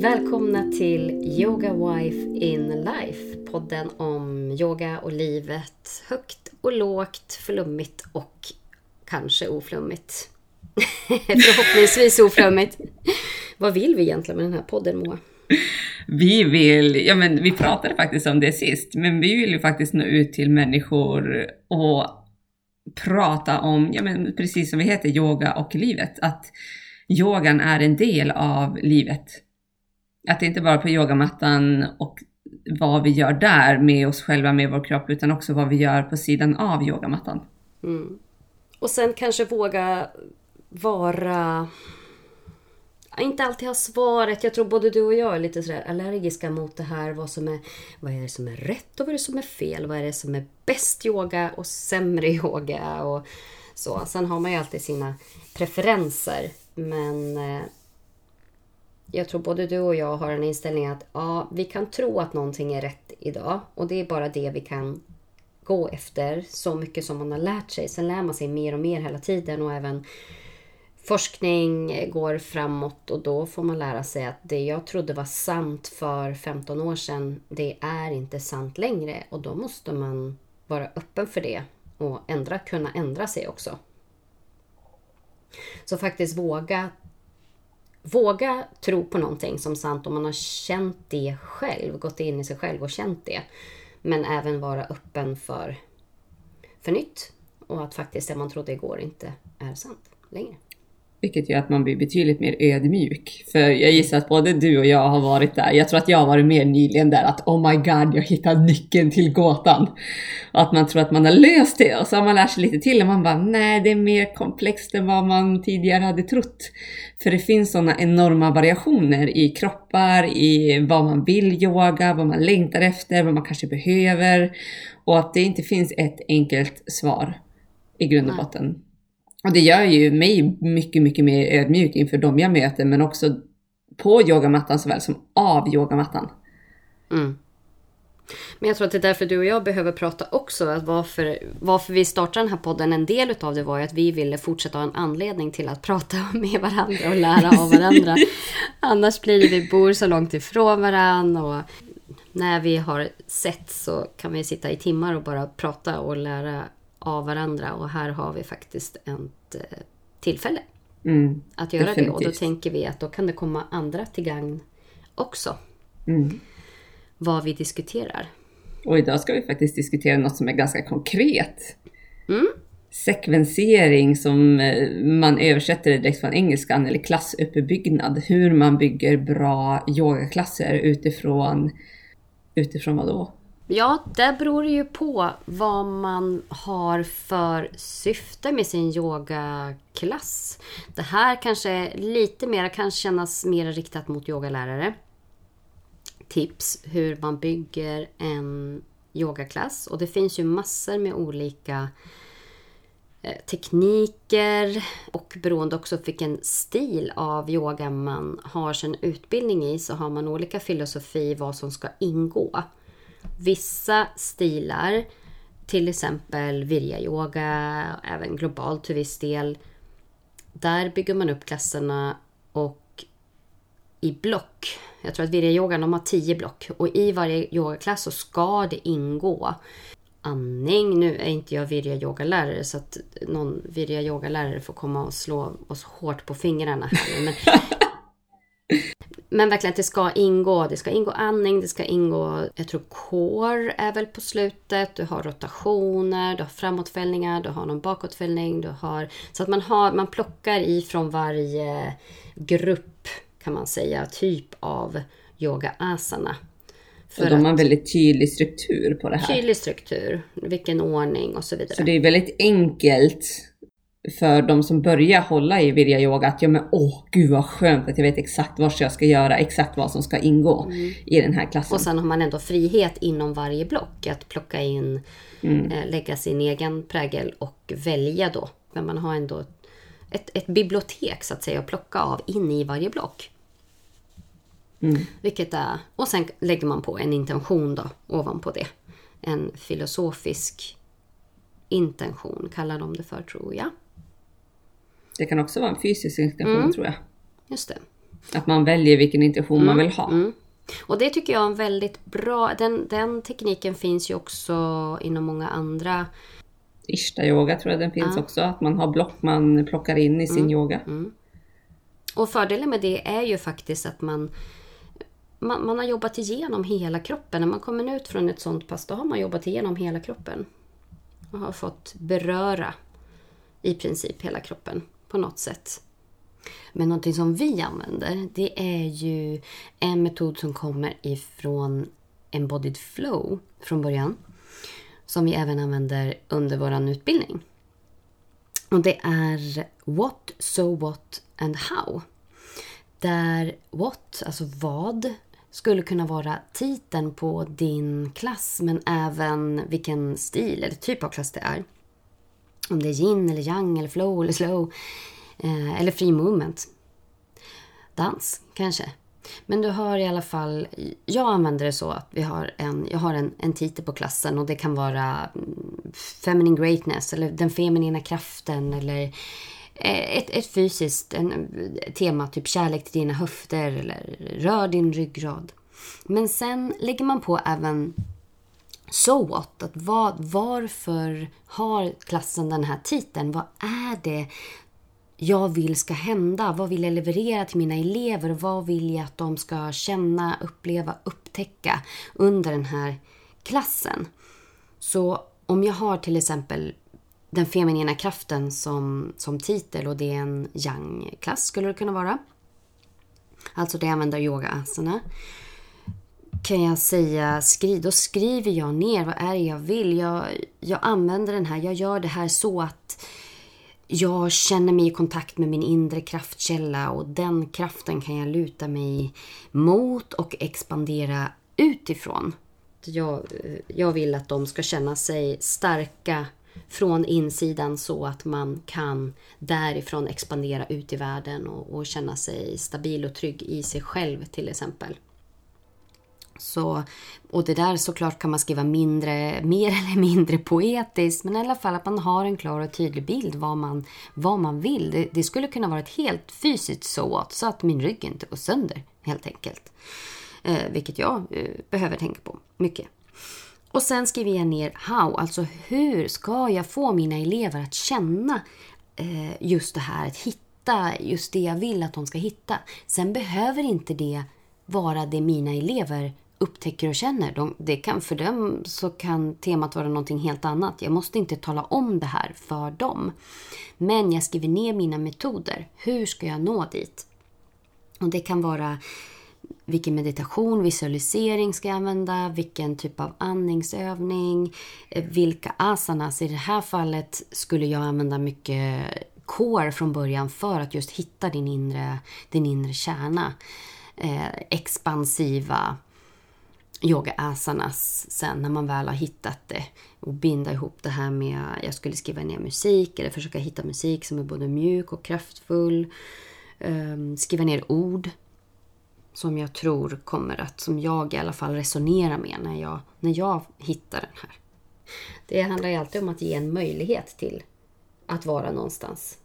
Välkomna till Yoga Wife in Life. Podden om yoga och livet. Högt och lågt, flummigt och kanske oflummigt. Förhoppningsvis oflummigt. Vad vill vi egentligen med den här podden Moa? Vi vill, ja men vi pratade faktiskt om det sist, men vi vill ju faktiskt nå ut till människor och prata om, ja men precis som vi heter, yoga och livet. Att yogan är en del av livet. Att det inte bara på yogamattan och vad vi gör där med oss själva, med vår kropp, utan också vad vi gör på sidan av yogamattan. Mm. Och sen kanske våga vara... Inte alltid ha svaret. Jag tror både du och jag är lite sådär allergiska mot det här. Vad, som är, vad är det som är rätt och vad är det som är fel? Vad är det som är bäst yoga och sämre yoga? Och så. Sen har man ju alltid sina preferenser. Men eh, jag tror både du och jag har en inställning att ja, vi kan tro att någonting är rätt idag. Och det är bara det vi kan gå efter. Så mycket som man har lärt sig. Sen lär man sig mer och mer hela tiden. Och även forskning går framåt och då får man lära sig att det jag trodde var sant för 15 år sedan, det är inte sant längre. Och då måste man vara öppen för det och ändra, kunna ändra sig också. Så faktiskt våga Våga tro på någonting som sant om man har känt det själv, gått in i sig själv och känt det. Men även vara öppen för, för nytt och att faktiskt det man trodde igår inte är sant längre. Vilket gör att man blir betydligt mer ödmjuk. För jag gissar att både du och jag har varit där. Jag tror att jag har varit mer nyligen där att oh my god, jag hittade nyckeln till gåtan. Och att man tror att man har löst det och så har man lärt sig lite till och man bara nej, det är mer komplext än vad man tidigare hade trott. För det finns sådana enorma variationer i kroppar, i vad man vill yoga, vad man längtar efter, vad man kanske behöver. Och att det inte finns ett enkelt svar i grund och botten. Och det gör ju mig mycket, mycket mer ödmjuk inför dem jag möter, men också på yogamattan såväl som av yogamattan. Mm. Men jag tror att det är därför du och jag behöver prata också. Att varför, varför vi startade den här podden, en del utav det var ju att vi ville fortsätta ha en anledning till att prata med varandra och lära av varandra. Annars blir det, vi bor så långt ifrån varandra och när vi har sett så kan vi sitta i timmar och bara prata och lära av varandra. Och här har vi faktiskt ett eh, tillfälle Mm, att göra det. Och då definitivt. tänker vi att då kan det komma andra till gagn också. Mm. Vad vi diskuterar. Och idag ska vi faktiskt diskutera något som är ganska konkret. Mm. Sekvensering som eh, man översätter direkt från engelskan, eller klassuppbyggnad. Hur man bygger bra yogaklasser utifrån, utifrån vad då? Ja, där beror det ju på vad man har för syfte med sin yogaklass. Det här kanske lite mer kan kännas mer riktat mot yogalärare. Tips hur man bygger en yogaklass. Och det finns ju massor med olika eh, tekniker och beroende också på vilken stil av yoga man har sin utbildning i så har man olika filosofi vad som ska ingå. Vissa stilar, till exempel virya-yoga, även globalt till viss del. Där bygger man upp klasserna och i block. Jag tror att virya-yogan de har tio block och i varje yogaklass så ska det ingå andning. Nu är inte jag virya-yogalärare så att någon virya-yogalärare får komma och slå oss hårt på fingrarna här. Men men verkligen att det ska ingå. Det ska ingå andning, det ska ingå, jag tror core är väl på slutet. Du har rotationer, du har framåtfällningar, du har någon bakåtfällning. Du har, så att man, har, man plockar ifrån varje grupp kan man säga, typ av yoga asana. Och de har en väldigt tydlig struktur på det här. Tydlig struktur, vilken ordning och så vidare. Så det är väldigt enkelt för de som börjar hålla i virya yoga att ja men åh gud vad skönt att jag vet exakt vad jag ska göra, exakt vad som ska ingå i den här klassen. Och sen har man ändå frihet inom varje block att plocka in, eh, lägga sin egen prägel och välja då. Men man har ändå ett, ett bibliotek så att säga att plocka av in i varje block. Vilket är, och sen lägger man på en intention då ovanpå det. En filosofisk intention kallar de det för tror jag. Det kan också vara en fysisk intention tror jag. Just det. Att man väljer vilken intention man vill ha. Mm. Och det tycker jag är en väldigt bra... Den, den tekniken finns ju också inom många andra... Ishta-yoga tror jag den finns också. Att man har block man plockar in i sin Mm. yoga. Och fördelen med det är ju faktiskt att man, man, man har jobbat igenom hela kroppen. När man kommer ut från ett sånt pass, då har man jobbat igenom hela kroppen. Och har fått beröra i princip hela kroppen på något sätt. Men någonting som vi använder, det är ju en metod som kommer ifrån Embodied Flow från början. Som vi även använder under vår utbildning. Och det är What, So What and How. Där What, alltså vad, skulle kunna vara titeln på din klass men även vilken stil eller typ av klass det är. Om det är yin eller yang eller flow eller slow. Eh, eller free movement. Dans, kanske. Men du har i alla fall, jag använder det så att vi har en, jag har en, en titel på klassen och det kan vara mm, Feminine Greatness eller den feminina kraften eller eh, ett, ett fysiskt en, tema, typ kärlek till dina höfter eller rör din ryggrad. Men sen lägger man på även So what? Att vad, varför har klassen den här titeln? Vad är det jag vill ska hända? Vad vill jag leverera till mina elever? Vad vill jag att de ska känna, uppleva, upptäcka under den här klassen? Så om jag har till exempel den feminina kraften som, som titel och det är en yang-klass skulle det kunna vara. Alltså det jag använder yoga asana kan jag säga, skri, då skriver jag ner vad är det jag vill. Jag, jag använder den här, jag gör det här så att jag känner mig i kontakt med min inre kraftkälla och den kraften kan jag luta mig mot och expandera utifrån. Jag, jag vill att de ska känna sig starka från insidan så att man kan därifrån expandera ut i världen och, och känna sig stabil och trygg i sig själv till exempel. Så, och det där såklart kan man skriva mindre, mer eller mindre poetiskt men i alla fall att man har en klar och tydlig bild vad man, vad man vill. Det, det skulle kunna vara ett helt fysiskt så att, så att min rygg inte går sönder helt enkelt. Eh, vilket jag eh, behöver tänka på mycket. Och sen skriver jag ner how, alltså hur ska jag få mina elever att känna eh, just det här, att hitta just det jag vill att de ska hitta. Sen behöver inte det vara det mina elever upptäcker och känner. De, det kan, för dem så kan temat vara någonting helt annat. Jag måste inte tala om det här för dem. Men jag skriver ner mina metoder. Hur ska jag nå dit? Och det kan vara vilken meditation, visualisering ska jag använda, vilken typ av andningsövning, eh, vilka asanas. I det här fallet skulle jag använda mycket core från början för att just hitta din inre, din inre kärna. Eh, expansiva yoga asanas sen när man väl har hittat det och binda ihop det här med, jag skulle skriva ner musik eller försöka hitta musik som är både mjuk och kraftfull. Ehm, skriva ner ord som jag tror kommer att, som jag i alla fall resonerar med när jag, när jag hittar den här. Det handlar ju alltid om att ge en möjlighet till att vara någonstans.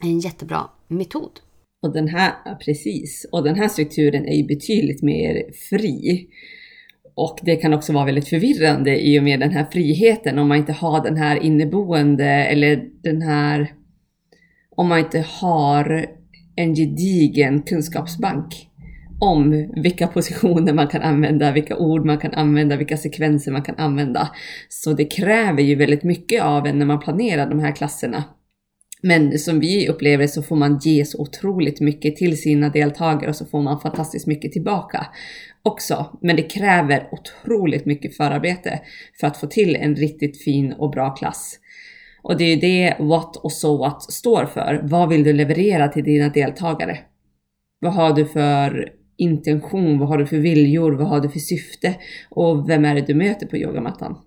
En jättebra metod. Och den här, ja, precis, och den här strukturen är ju betydligt mer fri. Och det kan också vara väldigt förvirrande i och med den här friheten om man inte har den här inneboende eller den här... Om man inte har en gedigen kunskapsbank om vilka positioner man kan använda, vilka ord man kan använda, vilka sekvenser man kan använda. Så det kräver ju väldigt mycket av en när man planerar de här klasserna. Men som vi upplever så får man ge så otroligt mycket till sina deltagare och så får man fantastiskt mycket tillbaka också. Men det kräver otroligt mycket förarbete för att få till en riktigt fin och bra klass. Och det är det What och So What står för. Vad vill du leverera till dina deltagare? Vad har du för intention? Vad har du för viljor? Vad har du för syfte? Och vem är det du möter på yogamattan?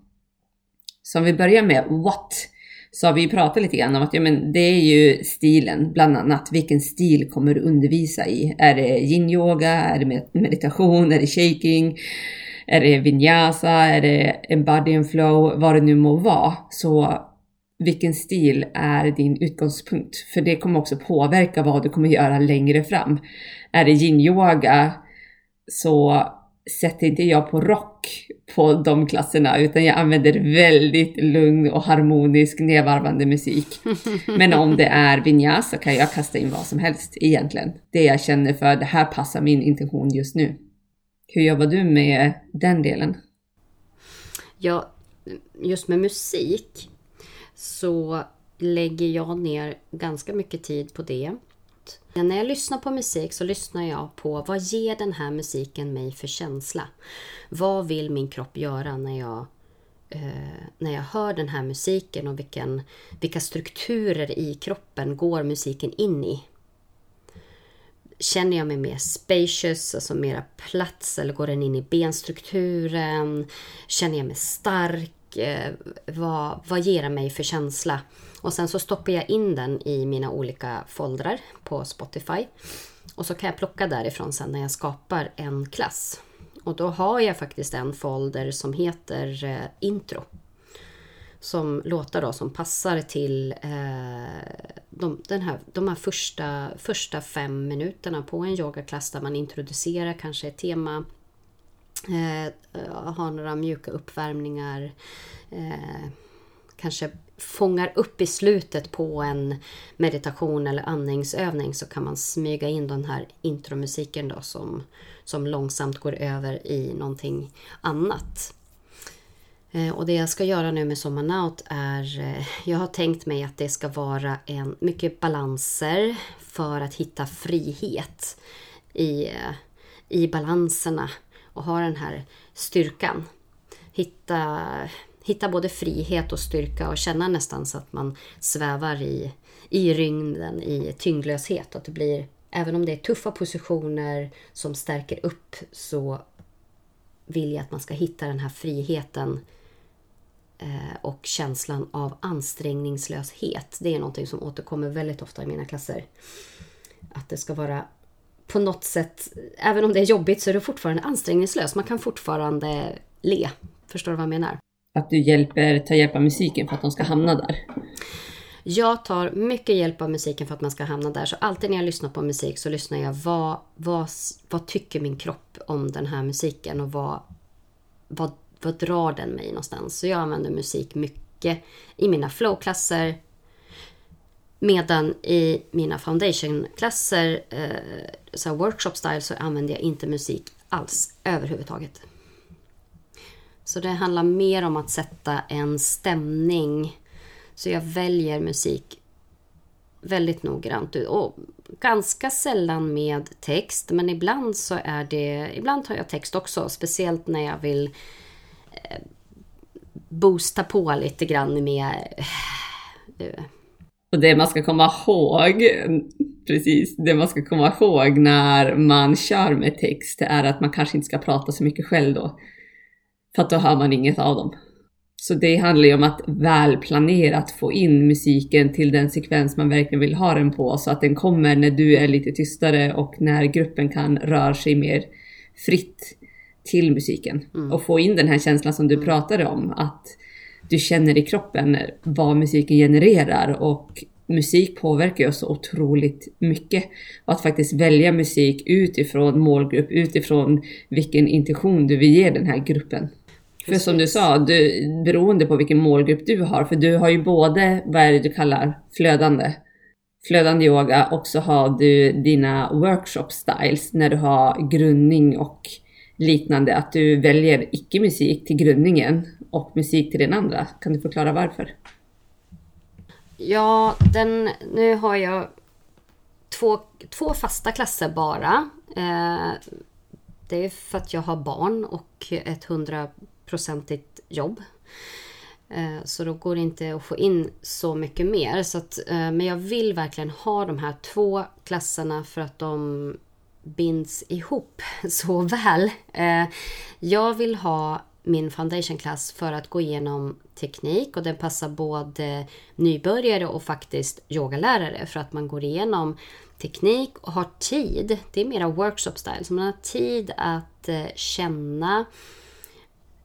Så om vi börjar med What så har vi pratat lite grann om att ja, men det är ju stilen, bland annat. Vilken stil kommer du undervisa i? Är det yin-yoga? Är det meditation? Är det shaking? Är det vinyasa? Är det embody and flow? Vad det nu må vara. Så vilken stil är din utgångspunkt? För det kommer också påverka vad du kommer göra längre fram. Är det yin-yoga så sätter inte jag på rock på de klasserna utan jag använder väldigt lugn och harmonisk nedvarvande musik. Men om det är vinyasa kan jag kasta in vad som helst egentligen. Det jag känner för, det här passar min intention just nu. Hur jobbar du med den delen? Ja, just med musik så lägger jag ner ganska mycket tid på det. När jag lyssnar på musik så lyssnar jag på vad ger den här musiken mig för känsla? Vad vill min kropp göra när jag, eh, när jag hör den här musiken och vilken, vilka strukturer i kroppen går musiken in i? Känner jag mig mer spacious, alltså mera plats eller går den in i benstrukturen? Känner jag mig stark? Eh, vad, vad ger den mig för känsla? Och sen så stoppar jag in den i mina olika foldrar på Spotify. Och så kan jag plocka därifrån sen när jag skapar en klass. Och då har jag faktiskt en folder som heter eh, intro. Som låtar då som passar till eh, de, den här, de här första, första fem minuterna på en yogaklass där man introducerar kanske ett tema. Eh, har några mjuka uppvärmningar. Eh, kanske fångar upp i slutet på en meditation eller andningsövning så kan man smyga in den här intromusiken då som, som långsamt går över i någonting annat. Eh, och det jag ska göra nu med Sommarnaut är, eh, jag har tänkt mig att det ska vara en, mycket balanser för att hitta frihet i, eh, i balanserna och ha den här styrkan. Hitta hitta både frihet och styrka och känna nästan så att man svävar i, i rymden, i tyngdlöshet. Att det blir, även om det är tuffa positioner som stärker upp så vill jag att man ska hitta den här friheten eh, och känslan av ansträngningslöshet. Det är någonting som återkommer väldigt ofta i mina klasser. Att det ska vara på något sätt, även om det är jobbigt så är det fortfarande ansträngningslöst. Man kan fortfarande le. Förstår du vad jag menar? Att du hjälper, tar hjälp av musiken för att de ska hamna där? Jag tar mycket hjälp av musiken för att man ska hamna där. Så alltid när jag lyssnar på musik så lyssnar jag vad, vad, vad tycker min kropp om den här musiken och vad, vad, vad drar den mig någonstans. Så jag använder musik mycket i mina flowklasser. Medan i mina foundationklasser, eh, workshop style, så använder jag inte musik alls överhuvudtaget. Så det handlar mer om att sätta en stämning. Så jag väljer musik väldigt noggrant. Och ganska sällan med text, men ibland så är det... Ibland har jag text också, speciellt när jag vill eh, boosta på lite grann med... Eh, eh. Och det man ska komma ihåg, precis, det man ska komma ihåg när man kör med text är att man kanske inte ska prata så mycket själv då. För att då hör man inget av dem. Så det handlar ju om att väl planerat få in musiken till den sekvens man verkligen vill ha den på så att den kommer när du är lite tystare och när gruppen kan röra sig mer fritt till musiken. Mm. Och få in den här känslan som du mm. pratade om, att du känner i kroppen vad musiken genererar och musik påverkar oss så otroligt mycket. Och att faktiskt välja musik utifrån målgrupp, utifrån vilken intention du vill ge den här gruppen. För som du sa, du, beroende på vilken målgrupp du har, för du har ju både, vad är det du kallar flödande, flödande yoga och så har du dina workshop styles när du har grundning och liknande, att du väljer icke-musik till grundningen och musik till den andra. Kan du förklara varför? Ja, den, nu har jag två, två fasta klasser bara. Eh, det är för att jag har barn och ett hundraprocentigt jobb. Eh, så då går det inte att få in så mycket mer. Så att, eh, men jag vill verkligen ha de här två klasserna för att de binds ihop så väl. Eh, jag vill ha min foundationklass för att gå igenom teknik och den passar både nybörjare och faktiskt yogalärare för att man går igenom teknik och har tid. Det är mera workshop style, så man har tid att eh, känna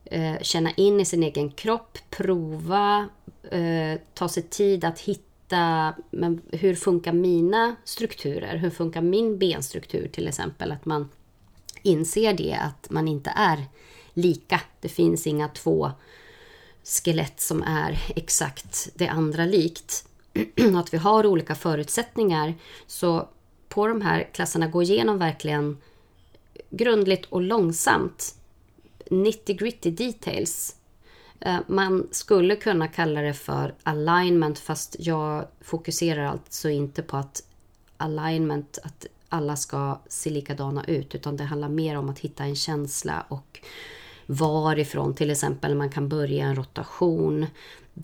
eh, känna in i sin egen kropp, prova, eh, ta sig tid att hitta men hur funkar mina strukturer? Hur funkar min benstruktur till exempel? Att man inser det att man inte är lika. Det finns inga två skelett som är exakt det andra likt. att vi har olika förutsättningar. Så på de här klasserna gå igenom verkligen grundligt och långsamt. 90 gritty details. Eh, man skulle kunna kalla det för alignment fast jag fokuserar alltså inte på att alignment, att alla ska se likadana ut utan det handlar mer om att hitta en känsla och varifrån till exempel man kan börja en rotation.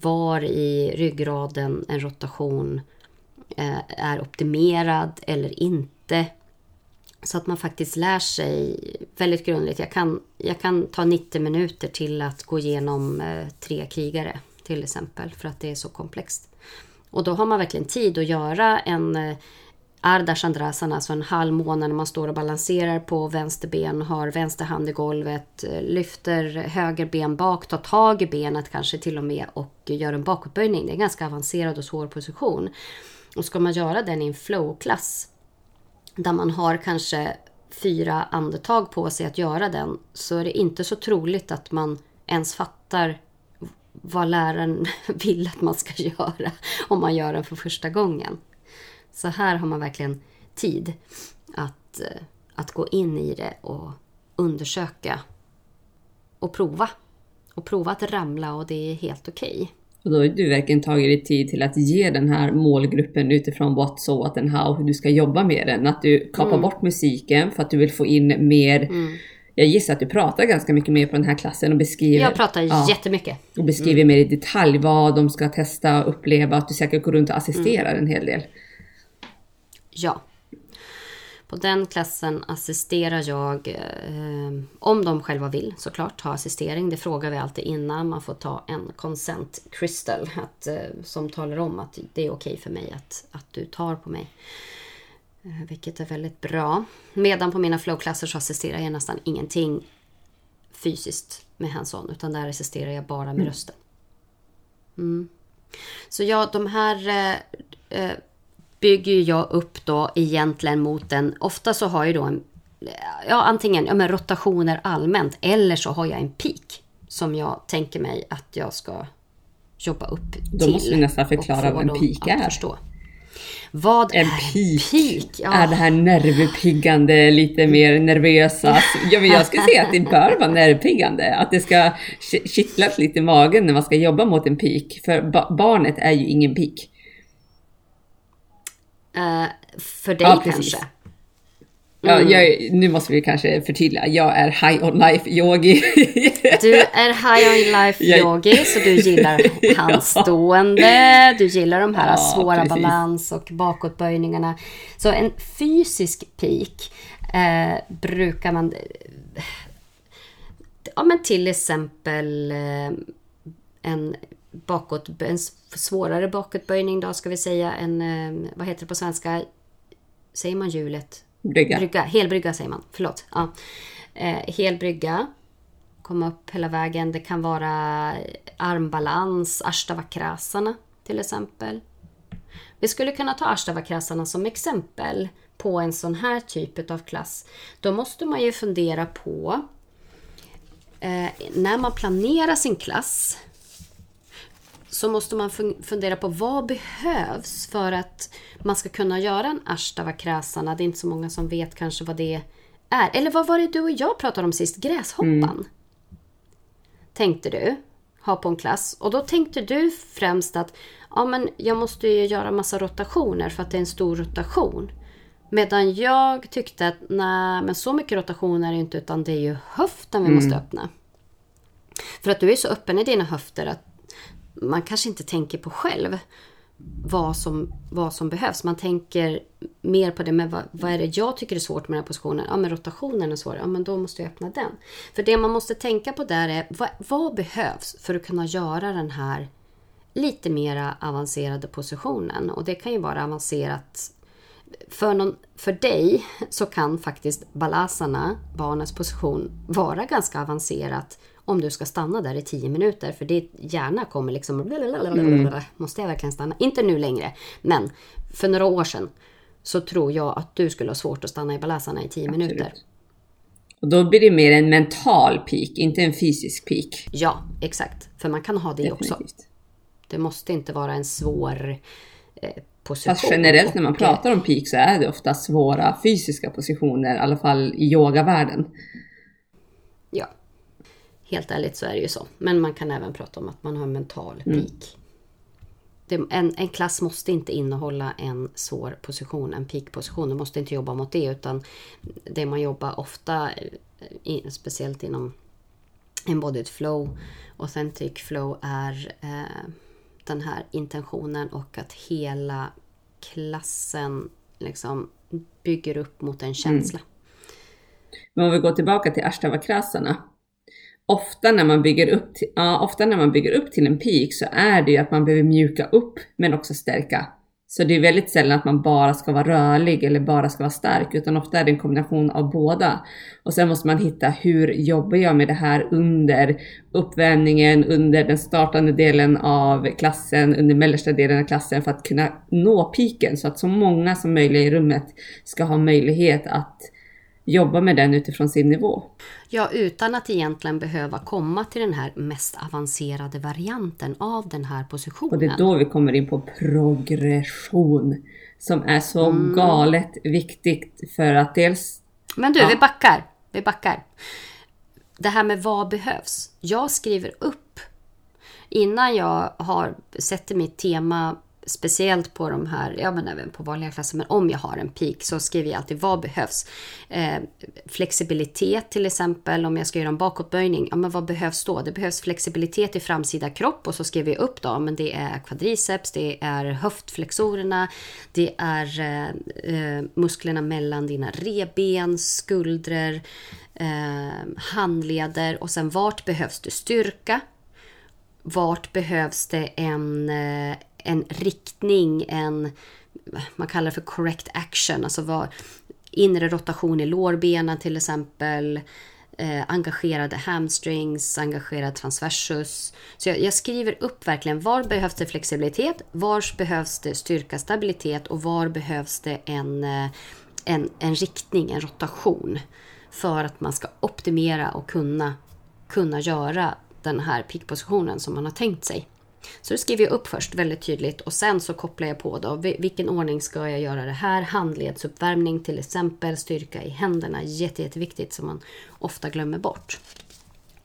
Var i ryggraden en rotation eh, är optimerad eller inte. Så att man faktiskt lär sig väldigt grundligt. Jag kan, jag kan ta 90 minuter till att gå igenom eh, tre krigare till exempel för att det är så komplext. Och då har man verkligen tid att göra en eh, Ardha Chandrasana, alltså en halv månad när man står och balanserar på vänster ben, har vänster hand i golvet, eh, lyfter höger ben bak, tar tag i benet kanske till och med och gör en bakåtböjning. Det är en ganska avancerad och svår position. Och ska man göra den i en flow-klass där man har kanske fyra andetag på sig att göra den så är det inte så troligt att man ens fattar vad läraren vill att man ska göra om man gör den för första gången. Så här har man verkligen tid att, eh, att gå in i det och undersöka och prova. Och prova att ramla och det är helt okej. Okay. Och då har du verkligen tagit dig tid till att ge den här målgruppen utifrån what, so, what and how, hur du ska jobba med den. Att du kapar mm. bort musiken för att du vill få in mer mm. Jag gissar att du pratar ganska mycket mer på den här klassen och beskriver... Jag pratar ja, jättemycket. Och beskriver mm. mer i detalj vad de ska testa och uppleva. Att du säkert går runt och assisterar mm. en hel del. Ja. På den klassen assisterar jag, eh, om de själva vill såklart, ha assistering. Det frågar vi alltid innan. Man får ta en consent crystal att, eh, som talar om att det är okej för mig att, att du tar på mig. Eh, vilket är väldigt bra. Medan på mina flowklasser så assisterar jag nästan ingenting fysiskt med hands-on. Utan där assisterar jag bara med mm. rösten. Mm. Så ja, de här eh, eh bygger jag upp då egentligen mot en, ofta så har jag då en, ja antingen ja, men rotationer allmänt eller så har jag en peak som jag tänker mig att jag ska jobba upp till. Då måste vi nästan förklara vad en peak är. Förstå. Vad en är peak? peak? Ja. Är det här nervpiggande, lite mer nervösa? Ja, men jag skulle säga att det bör vara nervpiggande. Att det ska kittlas lite i magen när man ska jobba mot en peak. För barnet är ju ingen peak. Uh, för dig ja, kanske? Mm. Ja, jag, nu måste vi kanske förtydliga. Jag är high on life yogi. du är high on life yogi, så du gillar handstående, du gillar de här ja, svåra precis. balans och bakåtböjningarna. Så en fysisk peak eh, brukar man... Ja, men till exempel eh, en bakåt, en svårare bakåtböjning då ska vi säga. En, eh, vad heter det på svenska? Säger man hjulet? Brygga. brygga. Helbrygga säger man, förlåt. Ja. Eh, helbrygga. Komma upp hela vägen. Det kan vara armbalans, ashtavakrasana till exempel. Vi skulle kunna ta ashtavakrasana som exempel på en sån här typ av klass. Då måste man ju fundera på eh, när man planerar sin klass så måste man fundera på vad behövs för att man ska kunna göra en ashtavakrasana. Det är inte så många som vet kanske vad det är. Eller vad var det du och jag pratade om sist? Gräshoppan. Mm. Tänkte du ha på en klass. Och då tänkte du främst att ja, men jag måste ju göra massa rotationer för att det är en stor rotation. Medan jag tyckte att nej, men så mycket rotationer är det inte utan det är ju höften vi mm. måste öppna. För att du är så öppen i dina höfter att man kanske inte tänker på själv vad som, vad som behövs. Man tänker mer på det, men vad, vad är det jag tycker är svårt med den här positionen? Ja, men rotationen är svår. Ja, men då måste jag öppna den. För det man måste tänka på där är, vad, vad behövs för att kunna göra den här lite mera avancerade positionen? Och det kan ju vara avancerat för, någon, för dig så kan faktiskt balasarna, barnens position, vara ganska avancerat om du ska stanna där i 10 minuter. För ditt hjärna kommer liksom... Mm. Måste jag verkligen stanna? Inte nu längre. Men för några år sedan så tror jag att du skulle ha svårt att stanna i Balasana i 10 minuter. Och då blir det mer en mental peak, inte en fysisk peak. Ja, exakt. För man kan ha det också. Definitivt. Det måste inte vara en svår eh, position. Fast generellt när man Och, pratar om peak så är det ofta svåra fysiska positioner, i alla fall i yogavärlden. Helt ärligt så är det ju så. Men man kan även prata om att man har en mental peak. Det, en, en klass måste inte innehålla en svår position, en peak-position. Du måste inte jobba mot det utan det man jobbar ofta, eh, i, speciellt inom embodied flow, authentic flow är eh, den här intentionen och att hela klassen liksom bygger upp mot en känsla. Men om vi går tillbaka till ashtavakrasana. Ofta när, man bygger upp till, ja, ofta när man bygger upp till en peak så är det ju att man behöver mjuka upp men också stärka. Så det är väldigt sällan att man bara ska vara rörlig eller bara ska vara stark utan ofta är det en kombination av båda. Och sen måste man hitta hur jobbar jag med det här under uppvärmningen, under den startande delen av klassen, under mellersta delen av klassen för att kunna nå piken så att så många som möjligt i rummet ska ha möjlighet att jobba med den utifrån sin nivå. Ja, utan att egentligen behöva komma till den här mest avancerade varianten av den här positionen. Och det är då vi kommer in på progression. Som är så Mm. galet viktigt för att dels... Men du, Ja. vi backar. Vi backar. Det här med vad behövs. Jag skriver upp innan jag har sätter mitt tema speciellt på de här, ja men även på vanliga klasser, men om jag har en peak så skriver jag alltid vad behövs. Eh, flexibilitet till exempel, om jag ska göra en bakåtböjning, ja men vad behövs då? Det behövs flexibilitet i framsida kropp och så skriver jag upp då, men det är quadriceps, det är höftflexorerna, det är eh, eh musklerna mellan dina revben, skuldror, eh, handleder och sen vart behövs det styrka? Vart behövs det en, eh, en riktning, en, man kallar det för correct action, alltså var, inre rotation i lårbenen till exempel, eh, engagerade hamstrings, engagerad transversus. Så jag, jag skriver upp verkligen var behövs det flexibilitet, var behövs det styrka, stabilitet och var behövs det en, eh, en, en riktning, en rotation för att man ska optimera och kunna, kunna göra den här pickpositionen som man har tänkt sig. Så det skriver jag upp först väldigt tydligt och sen så kopplar jag på då. vi- Vilken ordning ska jag göra det här? Handledsuppvärmning till exempel, styrka i händerna. Jätte, jätteviktigt som man ofta glömmer bort.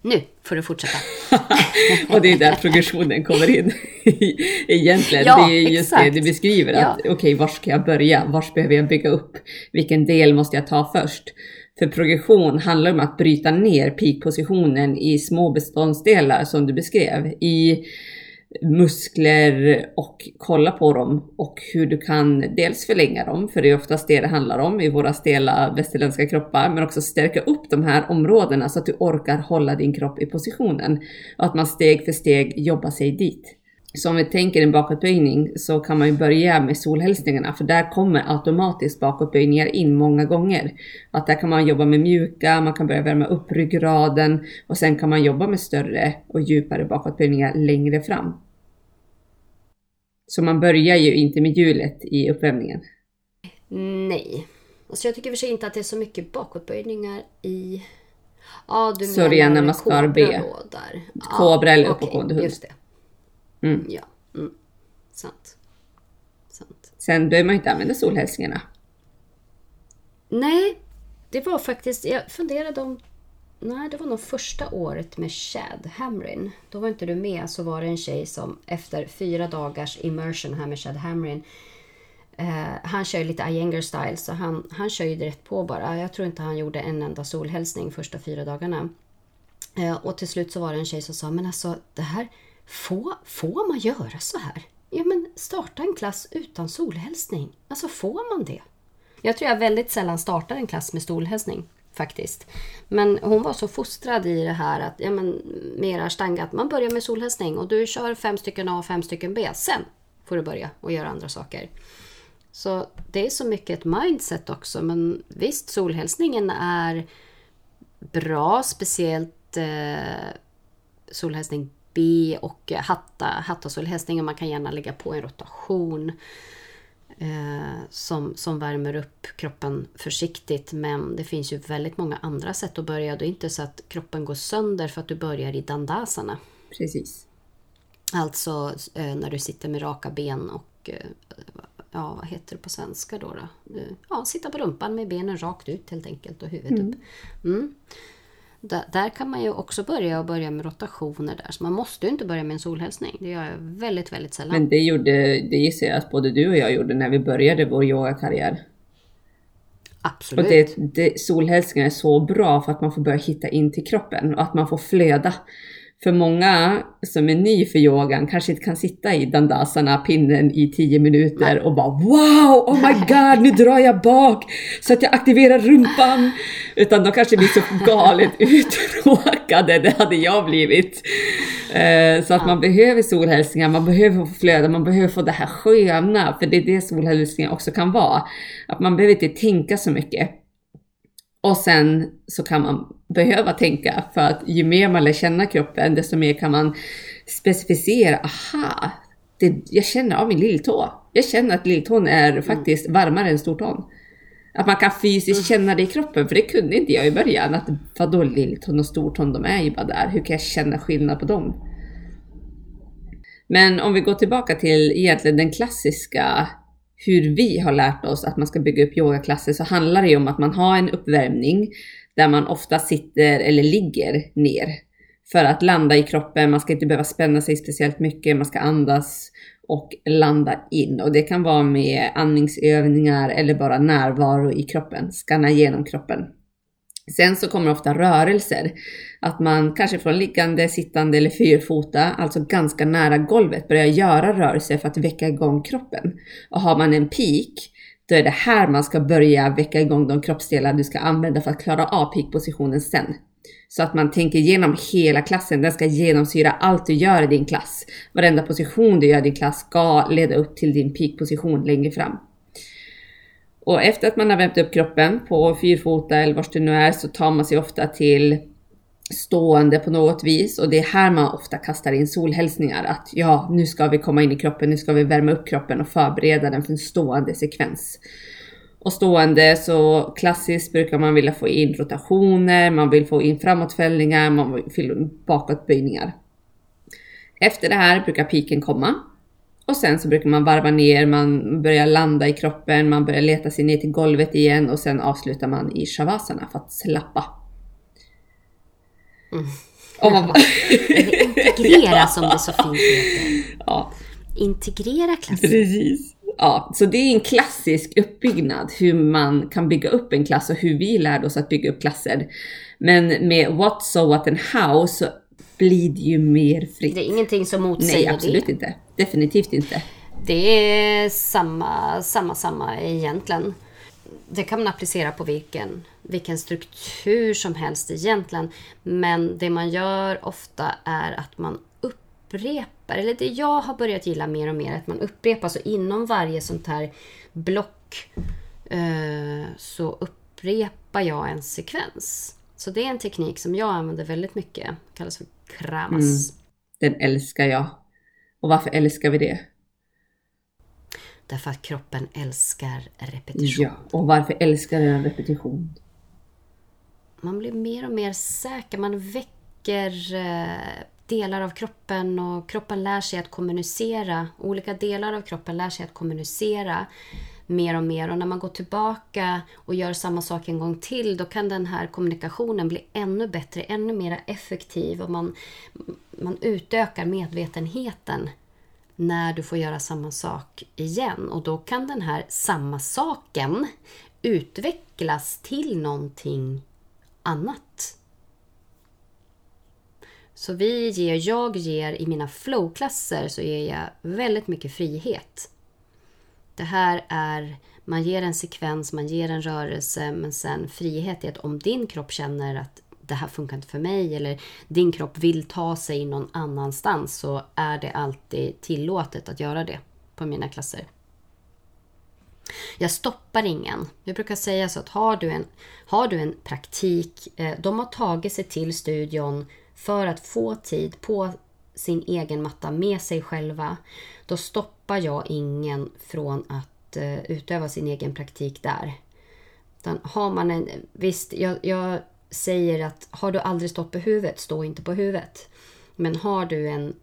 Nu får du fortsätta. Och det är där progressionen kommer in. Egentligen, Ja, det är just exakt. det du beskriver. Att okej, var ska jag börja? Var behöver jag bygga upp? Vilken del måste jag ta först? För progression handlar om att bryta ner peakpositionen i små beståndsdelar som du beskrev. I muskler och kolla på dem och hur du kan dels förlänga dem, för det är oftast det det handlar om i våra stela västerländska kroppar, men också stärka upp de här områdena så att du orkar hålla din kropp i positionen och att man steg för steg jobbar sig dit. Så om vi tänker en bakåtböjning så kan man ju börja med solhälsningarna för där kommer automatiskt bakåtböjningar in många gånger. Att där kan man jobba med mjuka, man kan börja värma upp ryggraden och sen kan man jobba med större och djupare bakåtböjningar längre fram. Så man börjar ju inte med hjulet i uppvärmningen. Nej. Alltså jag tycker för sig inte att det är så mycket bakåtböjningar i... Ja, du Surya menar Namaskar kobra B. då där. Kobra eller okej, uppåtgående hund. Just det. Mm. Ja. Mm. Sant. Sant. Sen behöver man inte använda solhälsningarna. Nej, det var faktiskt... Jag funderade om... Nej, det var nog första året med Chad Hamrin. Då var inte du med, så var det en tjej som efter fyra dagars immersion här med Chad Hamrin Eh, han kör ju lite Iyengar style så han, han kör ju direkt på bara. Jag tror inte han gjorde en enda solhälsning första fyra dagarna. Eh, och till slut så var det en tjej som sa, men alltså det här, får, får man göra så här? Ja men starta en klass utan solhälsning. Alltså får man det? Jag tror jag väldigt sällan startar en klass med solhälsning faktiskt. Men hon var så fostrad i det här att, ja men med ashtanga, att man börjar med solhälsning och du kör fem stycken A och fem stycken B. Sen får du börja och göra andra saker. Så det är så mycket ett mindset också. Men visst, solhälsningen är bra, speciellt eh, solhälsning B och hatta, hatta solhästning och man kan gärna lägga på en rotation eh, som, som värmer upp kroppen försiktigt. Men det finns ju väldigt många andra sätt att börja. Det är inte så att kroppen går sönder för att du börjar i dandasana. Precis. Alltså eh, när du sitter med raka ben och eh, ja, vad heter det på svenska då? då? Ja, sitta på rumpan med benen rakt ut helt enkelt och huvudet mm. upp. Mm. Där, där, kan man ju också börja och börja med rotationer där. Så man måste ju inte börja med en solhälsning. Det gör jag väldigt, väldigt sällan. Men det gjorde, det gissar jag att både du och jag gjorde när vi började vår yogakarriär. Absolut. Och det, det, solhälsningen är så bra för att man får börja hitta in till kroppen och att man får flöda. För många som är ny för yogan kanske inte kan sitta i dandasana pinnen i 10 minuter och bara wow, oh my god, nu drar jag bak så att jag aktiverar rumpan. Utan de kanske blir så galet uttråkade, det hade jag blivit. Eh, så att man behöver solhälsningar, man behöver få flöda, man behöver få det här sköna, för det är det solhälsningar också kan vara. Att man behöver inte tänka så mycket. Och sen så kan man behöva tänka för att ju mer man lär känna kroppen desto mer kan man specificera, aha, det, jag känner av min lilltå. Jag känner att lilltån är mm. faktiskt varmare än stortån. Att man kan fysiskt känna det i kroppen, för det kunde inte jag i början. Att vadå lilltån och stortån, de är ju bara där. Hur kan jag känna skillnad på dem? Men om vi går tillbaka till egentligen den klassiska hur vi har lärt oss att man ska bygga upp yogaklasser så handlar det ju om att man har en uppvärmning där man ofta sitter eller ligger ner för att landa i kroppen. Man ska inte behöva spänna sig speciellt mycket, man ska andas och landa in. Och det kan vara med andningsövningar eller bara närvaro i kroppen, skanna igenom kroppen. Sen så kommer ofta rörelser. Att man kanske från liggande, sittande eller fyrfota, alltså ganska nära golvet, börjar göra rörelser för att väcka igång kroppen. Och har man en peak, då är det här man ska börja väcka igång de kroppsdelar du ska använda för att klara av peakpositionen sen. Så att man tänker igenom hela klassen, den ska genomsyra allt du gör i din klass. Varenda position du gör i din klass ska leda upp till din peakposition längre fram. Och efter att man har värmt upp kroppen på fyrfota eller var du nu är så tar man sig ofta till stående på något vis och det är här man ofta kastar in solhälsningar att ja, nu ska vi komma in i kroppen, nu ska vi värma upp kroppen och förbereda den för en stående sekvens. Och stående så klassiskt brukar man vilja få in rotationer, man vill få in framåtfällningar, man vill få in bakåtböjningar. Efter det här brukar piken komma och sen så brukar man varva ner, man börjar landa i kroppen, man börjar leta sig ner till golvet igen och sen avslutar man i shavasana för att slappa. Mm. Och man. Integrera som det så fint heter. Ja. Integrera klassen. Precis. Ja, så det är en klassisk uppbyggnad hur man kan bygga upp en klass och hur vi lärde oss att bygga upp klasser. Men med what, so, what and how så blir det ju mer fritt. Det är ingenting som motsäger det. Nej, absolut det. inte. Definitivt inte. Det är samma, samma, samma egentligen. Det kan man applicera på vilken, vilken struktur som helst egentligen. Men det man gör ofta är att man upprepar, eller det jag har börjat gilla mer och mer, att man upprepar. Så inom varje sånt här block eh, så upprepar jag en sekvens. Så det är en teknik som jag använder väldigt mycket. Det kallas för kramas. Mm. Den älskar jag. Och varför älskar vi det? Därför att kroppen älskar repetition. Ja, och varför älskar den repetition? Man blir mer och mer säker. Man väcker eh, delar av kroppen och kroppen lär sig att kommunicera. Olika delar av kroppen lär sig att kommunicera mer och mer. Och när man går tillbaka och gör samma sak en gång till, då kan den här kommunikationen bli ännu bättre, ännu mer effektiv och man, man utökar medvetenheten när du får göra samma sak igen. Och då kan den här samma saken utvecklas till någonting annat. Så vi ger, jag ger i mina flowklasser så ger jag väldigt mycket frihet. Det här är, man ger en sekvens, man ger en rörelse men sen frihet är att om din kropp känner att det här funkar inte för mig eller din kropp vill ta sig någon annanstans så är det alltid tillåtet att göra det på mina klasser. Jag stoppar ingen. Jag brukar säga så att har du en, har du en praktik, eh, de har tagit sig till studion för att få tid på sin egen matta med sig själva, då stoppar jag ingen från att eh, utöva sin egen praktik där. Utan har man en, visst, jag, jag säger att har du aldrig stått på huvudet, stå inte på huvudet. Men har du en,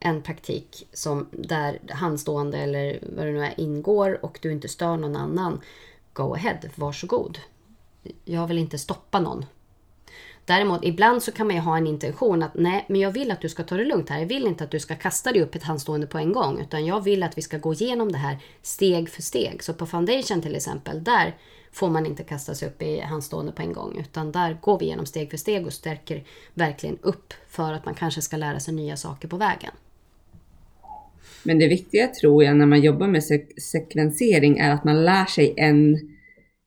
en praktik som där handstående eller vad det nu är ingår och du inte stör någon annan, go ahead, varsågod. Jag vill inte stoppa någon. Däremot ibland så kan man ju ha en intention att nej, men jag vill att du ska ta det lugnt här. Jag vill inte att du ska kasta dig upp ett handstående på en gång, utan jag vill att vi ska gå igenom det här steg för steg. Så på foundation till exempel, där får man inte kasta sig upp i handstående på en gång. Utan där går vi igenom steg för steg och stärker verkligen upp för att man kanske ska lära sig nya saker på vägen. Men det viktiga tror jag när man jobbar med sek sekvensering är att man lär sig en,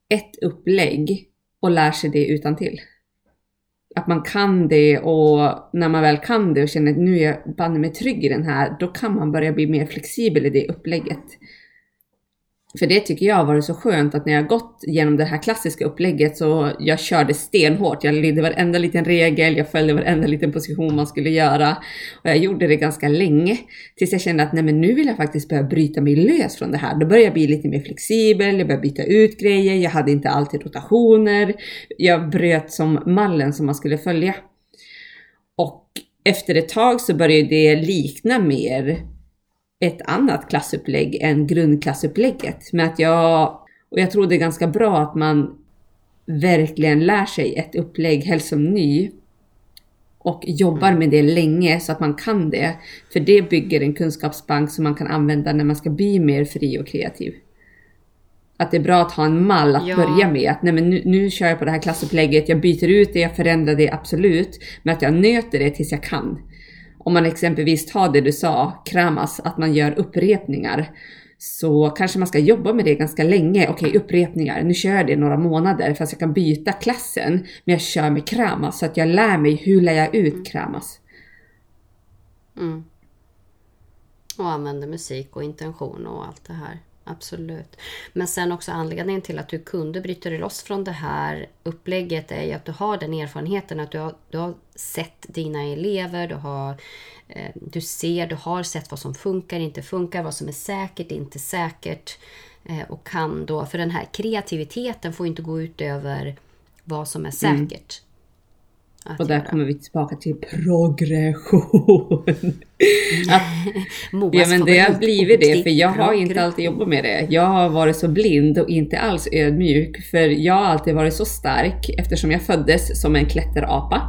ett upplägg och lär sig det utan till. Att man kan det och när man väl kan det och känner att nu är jag banne mig trygg i den här, då kan man börja bli mer flexibel i det upplägget. För det tycker jag har varit så skönt att när jag gått genom det här klassiska upplägget så jag körde stenhårt. Jag lydde varenda liten regel, jag följde varenda liten position man skulle göra. Och jag gjorde det ganska länge. Tills jag kände att nej men nu vill jag faktiskt börja bryta mig lös från det här. Då började jag bli lite mer flexibel, jag började byta ut grejer, jag hade inte alltid rotationer. Jag bröt som mallen som man skulle följa. Och efter ett tag så började det likna mer ett annat klassupplägg än grundklassupplägget. Men att jag, och jag tror det är ganska bra att man verkligen lär sig ett upplägg, helst som ny, och jobbar med det länge så att man kan det. För det bygger en kunskapsbank som man kan använda när man ska bli mer fri och kreativ. Att det är bra att ha en mall att ja. börja med. Att nej men nu, nu kör jag på det här klassupplägget, jag byter ut det, jag förändrar det absolut. Men att jag nöter det tills jag kan om man exempelvis tar det du sa, kramas, att man gör upprepningar, så kanske man ska jobba med det ganska länge. Okej, upprepningar, nu kör jag det några månader fast jag kan byta klassen, men jag kör med kramas så att jag lär mig hur lär jag ut mm. kramas. Mm. Och använder musik och intention och allt det här. Absolut. Men sen också anledningen till att du kunde bryta dig loss från det här upplägget är ju att du har den erfarenheten att du har, du har sett dina elever, du, har, eh, du ser, du har sett vad som funkar, inte funkar, vad som är säkert, inte säkert. Eh, och kan då, för den här kreativiteten får inte gå ut över vad som är mm. säkert. Mm och där göra. kommer vi tillbaka till progression. att, ja men det har blivit det, för jag har inte alltid jobbat med det. Jag har varit så blind och inte alls ödmjuk, för jag har alltid varit så stark eftersom jag föddes som en klätterapa.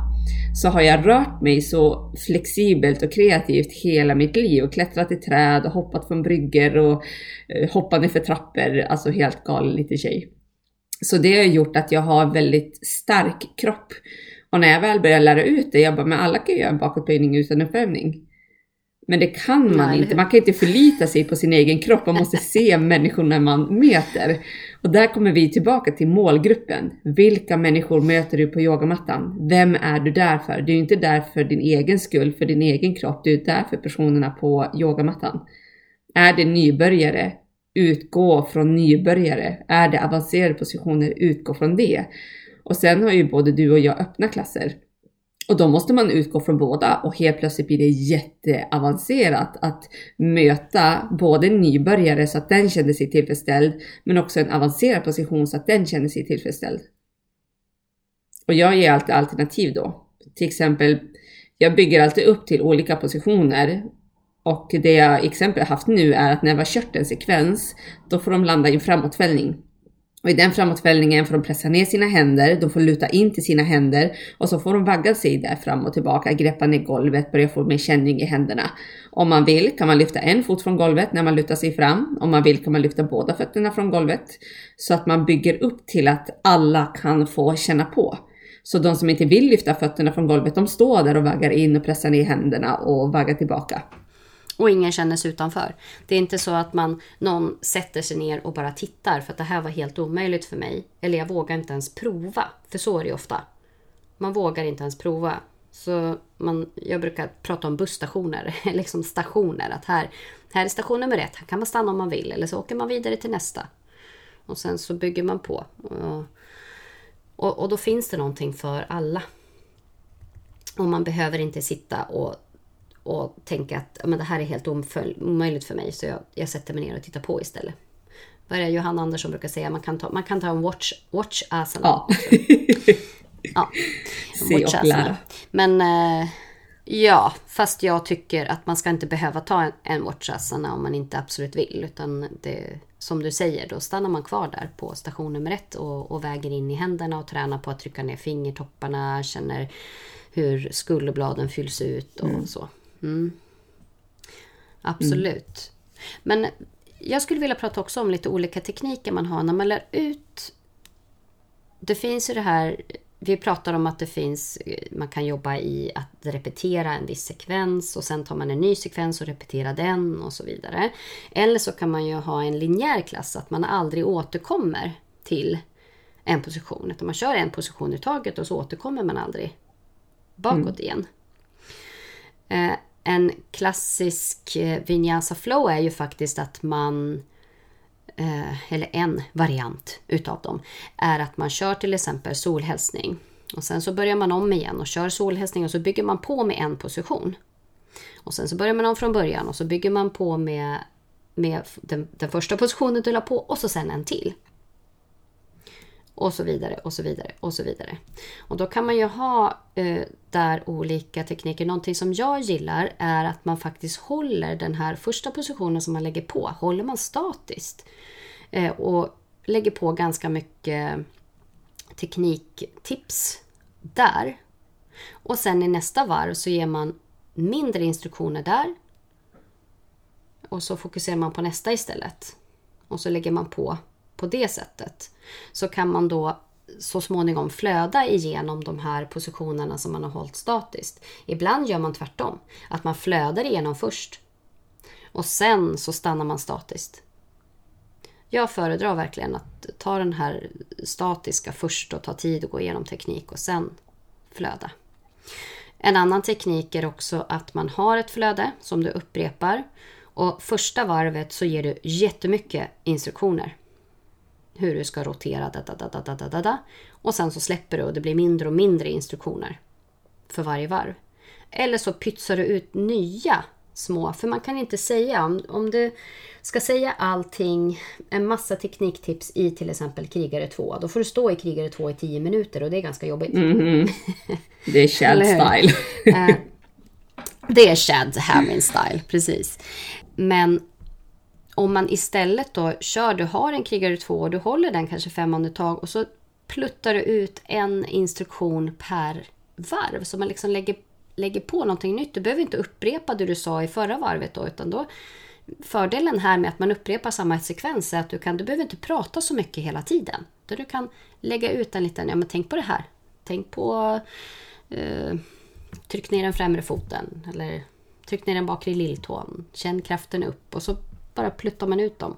Så har jag rört mig så flexibelt och kreativt hela mitt liv och klättrat i träd och hoppat från brygger och eh, hoppat för trappor, alltså helt galen liten tjej. Så det har gjort att jag har väldigt stark kropp. Och när jag väl började lära ut det, jag bara, men alla kan ju göra en bakåtböjning utan uppvärmning. Men det kan man Nej. inte. Man kan inte förlita sig på sin egen kropp. Man måste se människorna man möter. Och där kommer vi tillbaka till målgruppen. Vilka människor möter du på yogamattan? Vem är du där för? Du är inte där för din egen skull, för din egen kropp. Du är där för personerna på yogamattan. Är det nybörjare? Utgå från nybörjare. Är det avancerade positioner? Utgå från det. Och sen har ju både du och jag öppna klasser. Och då måste man utgå från båda och helt plötsligt blir det jätteavancerat att möta både nybörjare så att den känner sig tillfredsställd, men också en avancerad position så att den känner sig tillfredsställd. Och jag ger alltid alternativ då. Till exempel, jag bygger alltid upp till olika positioner och det jag exempel haft nu är att när vi har kört en sekvens, då får de landa i en framåtfällning. Och i den framåtfällningen får de pressa ner sina händer, de får luta in till sina händer och så får de vagga sig där fram och tillbaka, greppa ner golvet, börja få mer känning i händerna. Om man vill kan man lyfta en fot från golvet när man lutar sig fram. Om man vill kan man lyfta båda fötterna från golvet. Så att man bygger upp till att alla kan få känna på. Så de som inte vill lyfta fötterna från golvet, de står där och vaggar in och pressar ner händerna och vaggar tillbaka och ingen känner sig utanför. Det är inte så att man, någon sätter sig ner och bara tittar för att det här var helt omöjligt för mig. Eller jag vågar inte ens prova. För så är det ju ofta. Man vågar inte ens prova. Så man, jag brukar prata om busstationer, liksom stationer. Att här, här är station nummer ett, här kan man stanna om man vill. Eller så åker man vidare till nästa. Och sen så bygger man på. Och, och, och då finns det någonting för alla. Och man behöver inte sitta och, och tänka att men det här är helt omöjligt för mig så jag, jag sätter mig ner och tittar på istället. Vad är det Johanna Andersson brukar säga? Man kan ta, man kan ta en watch, watch asana. Ja. ja. Se och lära. Men eh, ja, fast jag tycker att man ska inte behöva ta en, en watch asana om man inte absolut vill. Utan det, som du säger, då stannar man kvar där på station nummer ett och, och väger in i händerna och tränar på att trycka ner fingertopparna, känner hur skulderbladen fylls ut och mm. så. Mm. Absolut. Mm. Men jag skulle vilja prata också om lite olika tekniker man har när man lär ut. Det finns ju det här, vi pratar om att det finns, man kan jobba i att repetera en viss sekvens och sen tar man en ny sekvens och repeterar den och så vidare. Eller så kan man ju ha en linjär klass, att man aldrig återkommer till en position. Utan man kör en position i taget och så återkommer man aldrig bakåt mm. igen. En klassisk eh, vinyasa flow är ju faktiskt att man eh, eller en variant utav dem, är att man kör till exempel solhälsning. Och sen så börjar man om igen och kör solhälsning och så bygger man på med en position. Och sen så börjar man om från början och så bygger man på med, med den, den första positionen du la på och så sen en till. Och så vidare och så vidare och så vidare. Och då kan man ju ha eh, där olika tekniker. Någonting som jag gillar är att man faktiskt håller den här första positionen som man lägger på, håller man statiskt. Eh, och lägger på ganska mycket tekniktips där. Och sen i nästa varv så ger man mindre instruktioner där. Och så fokuserar man på nästa istället. Och så lägger man på på det sättet så kan man då så småningom flöda igenom de här positionerna som man har hållit statiskt. Ibland gör man tvärtom, att man flödar igenom först och sen så stannar man statiskt. Jag föredrar verkligen att ta den här statiska först och ta tid att gå igenom teknik och sen flöda. En annan teknik är också att man har ett flöde som du upprepar och första varvet så ger du jättemycket instruktioner hur du ska rotera. Da, da, da, da, da, da, da. Och sen så släpper du och det blir mindre och mindre instruktioner för varje varv. Eller så pytsar du ut nya små, för man kan inte säga om, om du ska säga allting, en massa tekniktips i till exempel Krigare 2, då får du stå i Krigare 2 i 10 minuter och det är ganska jobbigt. Mm -hmm. Det är Chad style. Eh, det är Chad Hamming style, precis. Men om man istället då kör, du har en krigare 2 och du håller den kanske fem andetag och så pluttar du ut en instruktion per varv. Så man liksom lägger, lägger på någonting nytt. Du behöver inte upprepa det du sa i förra varvet då, utan då Fördelen här med att man upprepar samma sekvens är att du, kan, du behöver inte prata så mycket hela tiden. Du kan lägga ut en liten, ja men tänk på det här. Tänk på eh, Tryck ner den främre foten eller tryck ner den bakre lilltån. Känn kraften upp och så bara pluttar man ut dem.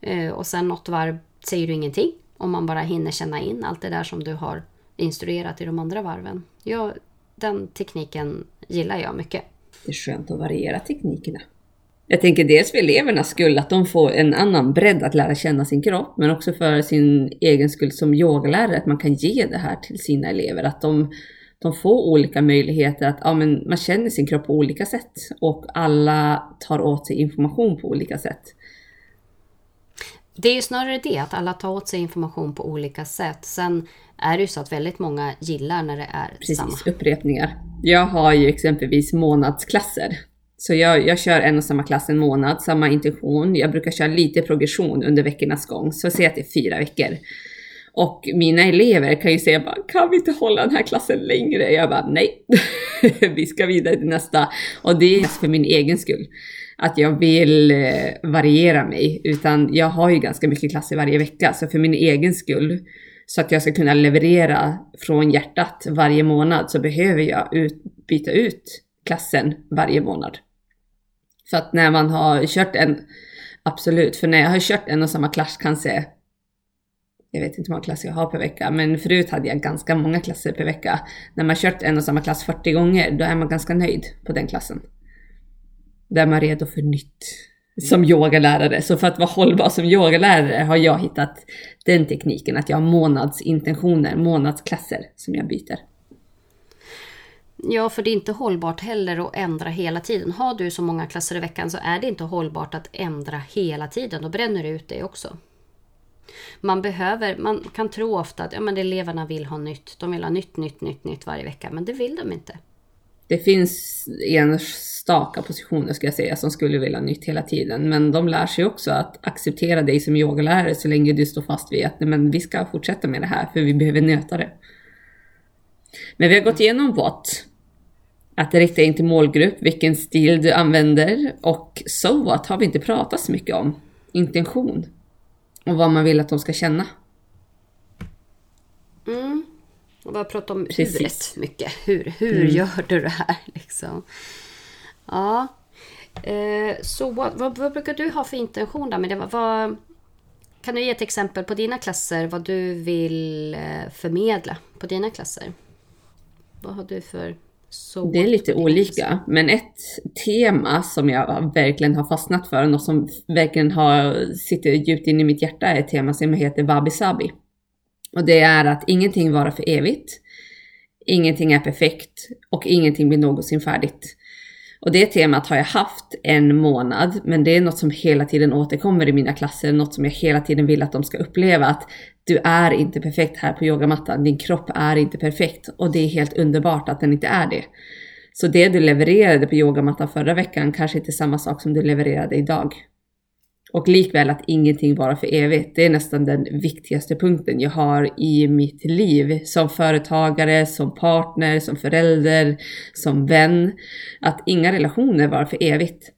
Eh, och sen något varv säger du ingenting. Om man bara hinner känna in allt det där som du har instruerat i de andra varven. Ja, den tekniken gillar jag mycket. Det är skönt att variera teknikerna. Jag tänker dels för elevernas skull, att de får en annan bredd att lära känna sin kropp, men också för sin egen skull som yogalärare, att man kan ge det här till sina elever. Att de de får olika möjligheter att ja, men man känner sin kropp på olika sätt och alla tar åt sig information på olika sätt. Det är ju snarare det, att alla tar åt sig information på olika sätt. Sen är det ju så att väldigt många gillar när det är Precis, samma. upprepningar. Jag har ju exempelvis månadsklasser. Så jag, jag kör en och samma klass en månad, samma intention. Jag brukar köra lite progression under veckornas gång, så säg att det är fyra veckor. Och mina elever kan ju säga bara, kan vi inte hålla den här klassen längre? Jag bara, nej, vi ska vidare till nästa. Och det är för min egen skull. Att jag vill eh, variera mig, utan jag har ju ganska mycket klasser varje vecka. Så för min egen skull, så att jag ska kunna leverera från hjärtat varje månad, så behöver jag ut, byta ut klassen varje månad. För att när man har kört en, absolut, för när jag har kört en och samma klass kanske jag vet inte hur många klasser jag har per vecka, men förut hade jag ganska många klasser per vecka. När man kört en och samma klass 40 gånger, då är man ganska nöjd på den klassen. Då är man redo för nytt som yogalärare. Så för att vara hållbar som yogalärare har jag hittat den tekniken att jag har månadsintentioner, månadsklasser som jag byter. Ja, för det är inte hållbart heller att ändra hela tiden. Har du så många klasser i veckan så är det inte hållbart att ändra hela tiden. Då bränner du ut det också. Man behöver, man kan tro ofta att ja, men eleverna vill ha nytt. De vill ha nytt, nytt, nytt, nytt varje vecka. Men det vill de inte. Det finns enstaka positioner ska jag säga som skulle vilja ha nytt hela tiden. Men de lär sig också att acceptera dig som yogalärare så länge du står fast vid att men vi ska fortsätta med det här för vi behöver nöta det. Men vi har gått igenom what. Att rikta in till målgrupp, vilken stil du använder och so what har vi inte pratat så mycket om. Intention. Och vad man vill att de ska känna. Mm. Och vi har pratat om Precis. huret mycket. Hur, hur mm. gör du det här liksom? Ja. Eh, så vad, vad, vad, brukar du ha för intention där med det? Vad, kan du ge ett exempel på dina klasser, vad du vill eh, förmedla på dina klasser? Vad har du för så det är lite olika, men ett tema som jag verkligen har fastnat för, något som verkligen har, sitter djupt in i mitt hjärta, är ett tema som heter Wabi Sabi. Och det är att ingenting varar för evigt, ingenting är perfekt och ingenting blir någonsin färdigt. Och det temat har jag haft en månad, men det är något som hela tiden återkommer i mina klasser, något som jag hela tiden vill att de ska uppleva att du är inte perfekt här på yogamattan, din kropp är inte perfekt och det är helt underbart att den inte är det. Så det du levererade på yogamattan förra veckan kanske inte är samma sak som du levererade idag. Och likväl att ingenting varar för evigt. Det är nästan den viktigaste punkten jag har i mitt liv. Som företagare, som partner, som förälder, som vän. Att inga relationer varar för evigt.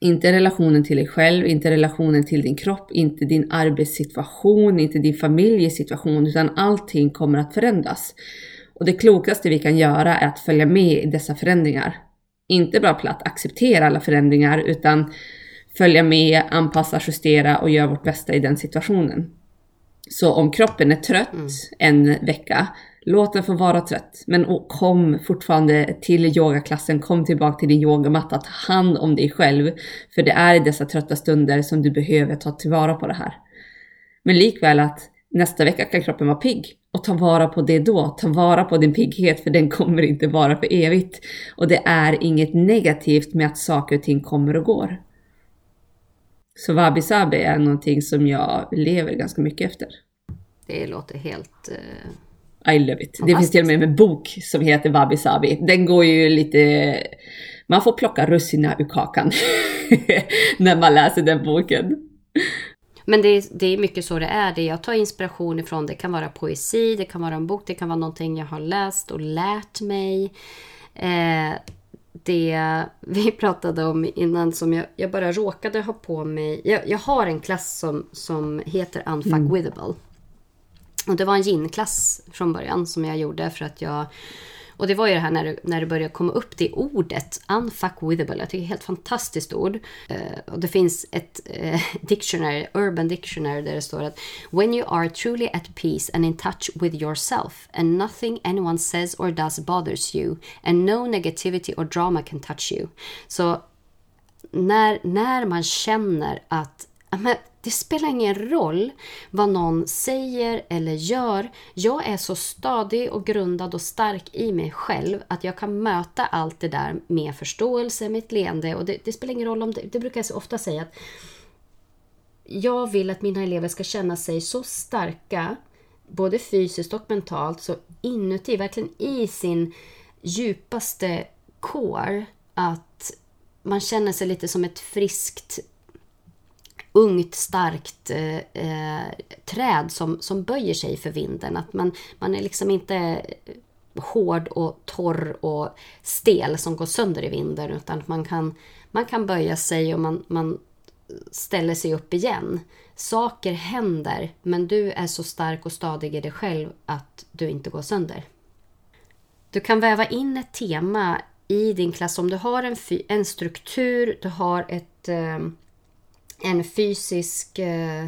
Inte relationen till dig själv, inte relationen till din kropp, inte din arbetssituation, inte din familjesituation, utan allting kommer att förändras. Och det klokaste vi kan göra är att följa med i dessa förändringar. Inte bara platt acceptera alla förändringar, utan följa med, anpassa, justera och göra vårt bästa i den situationen. Så om kroppen är trött mm. en vecka, låt den få vara trött. Men kom fortfarande till yogaklassen, kom tillbaka till din yogamatta, ta hand om dig själv. För det är i dessa trötta stunder som du behöver ta tillvara på det här. Men likväl att nästa vecka kan kroppen vara pigg och ta vara på det då. Ta vara på din pigghet för den kommer inte vara för evigt. Och det är inget negativt med att saker och ting kommer och går. Så Wabi Sabi är någonting som jag lever ganska mycket efter. Det låter helt... Uh, I love it. Det finns till och med en bok som heter Wabi Sabi. Den går ju lite... Man får plocka russina ur kakan när man läser den boken. Men det är, det är mycket så det är. Det jag tar inspiration ifrån. Det kan vara poesi, det kan vara en bok, det kan vara någonting jag har läst och lärt mig. Eh, det vi pratade om innan som jag, jag bara råkade ha på mig. Jag, jag har en klass som, som heter Unfuckwithable. Mm. Och det var en ginklass från början som jag gjorde för att jag och det var ju det här när det, när det började komma upp det ordet, unfuckwithable. Jag tycker det är ett helt fantastiskt ord. Uh, och det finns ett uh, dictionary, urban dictionary, där det står att When you are truly at peace and in touch with yourself and nothing anyone says or does bothers you and no negativity or drama can touch you. Så när, när man känner att men, det spelar ingen roll vad någon säger eller gör. Jag är så stadig och grundad och stark i mig själv att jag kan möta allt det där med förståelse, med ett leende. Och det, det spelar ingen roll om det, det brukar jag ofta säga att jag vill att mina elever ska känna sig så starka, både fysiskt och mentalt, så inuti, verkligen i sin djupaste core, att man känner sig lite som ett friskt ungt, starkt eh, eh, träd som, som böjer sig för vinden. Att man, man är liksom inte eh, hård och torr och stel som går sönder i vinden utan man kan, man kan böja sig och man, man ställer sig upp igen. Saker händer men du är så stark och stadig i dig själv att du inte går sönder. Du kan väva in ett tema i din klass om du har en, en struktur, du har ett eh, en fysisk, eh,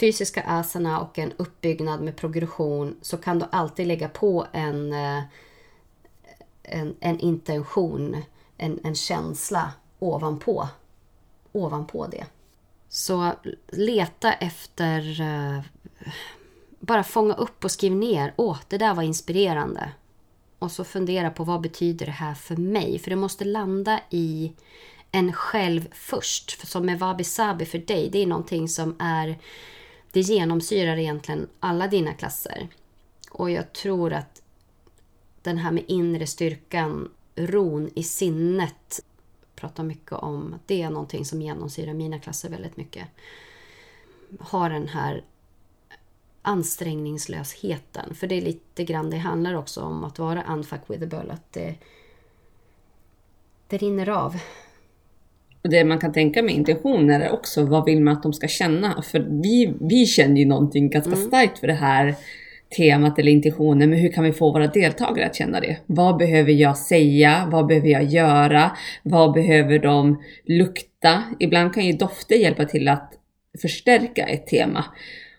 fysiska asana och en uppbyggnad med progression så kan du alltid lägga på en, eh, en, en intention, en, en känsla ovanpå, ovanpå det. Så leta efter... Eh, bara fånga upp och skriv ner. Åh, det där var inspirerande. och så fundera på vad betyder det här för mig? För det måste landa i en själv först. För som med Wabi Sabi för dig, det är någonting som är... Det genomsyrar egentligen alla dina klasser. Och jag tror att den här med inre styrkan, ron i sinnet, pratar mycket om det är någonting som genomsyrar mina klasser väldigt mycket. Har den här ansträngningslösheten. För det är lite grann det handlar också om att vara unfuck with a ball. Att det, det rinner av. Det man kan tänka med intentioner är också vad vill man att de ska känna? För vi, vi känner ju någonting ganska mm. starkt för det här temat eller intentionen, men hur kan vi få våra deltagare att känna det? Vad behöver jag säga? Vad behöver jag göra? Vad behöver de lukta? Ibland kan ju dofter hjälpa till att förstärka ett tema.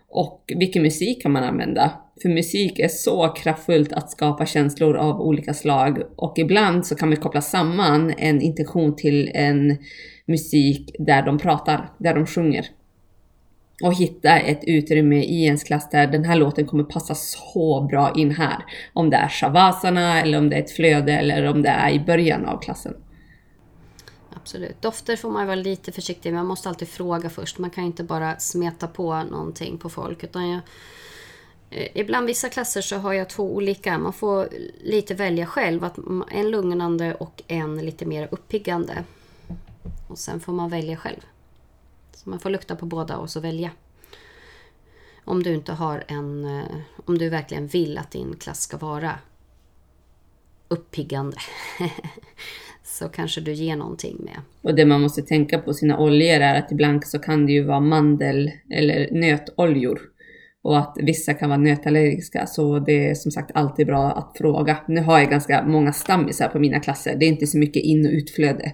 Och vilken musik kan man använda? För musik är så kraftfullt att skapa känslor av olika slag och ibland så kan man koppla samman en intention till en musik där de pratar, där de sjunger. Och hitta ett utrymme i ens klass där den här låten kommer passa så bra in här. Om det är shavasana eller om det är ett flöde eller om det är i början av klassen. Absolut. Dofter får man vara lite försiktig med. Man måste alltid fråga först. Man kan inte bara smeta på någonting på folk. Utan jag, eh, ibland vissa klasser så har jag två olika. Man får lite välja själv. Att en lugnande och en lite mer uppiggande. Och sen får man välja själv. Så man får lukta på båda och så välja. Om du inte har en... Eh, om du verkligen vill att din klass ska vara uppiggande. så kanske du ger någonting med. Och det man måste tänka på sina oljor är att ibland så kan det ju vara mandel eller nötoljor. Och att vissa kan vara nötallergiska så det är som sagt alltid bra att fråga. Nu har jag ganska många stammisar på mina klasser. Det är inte så mycket in och utflöde.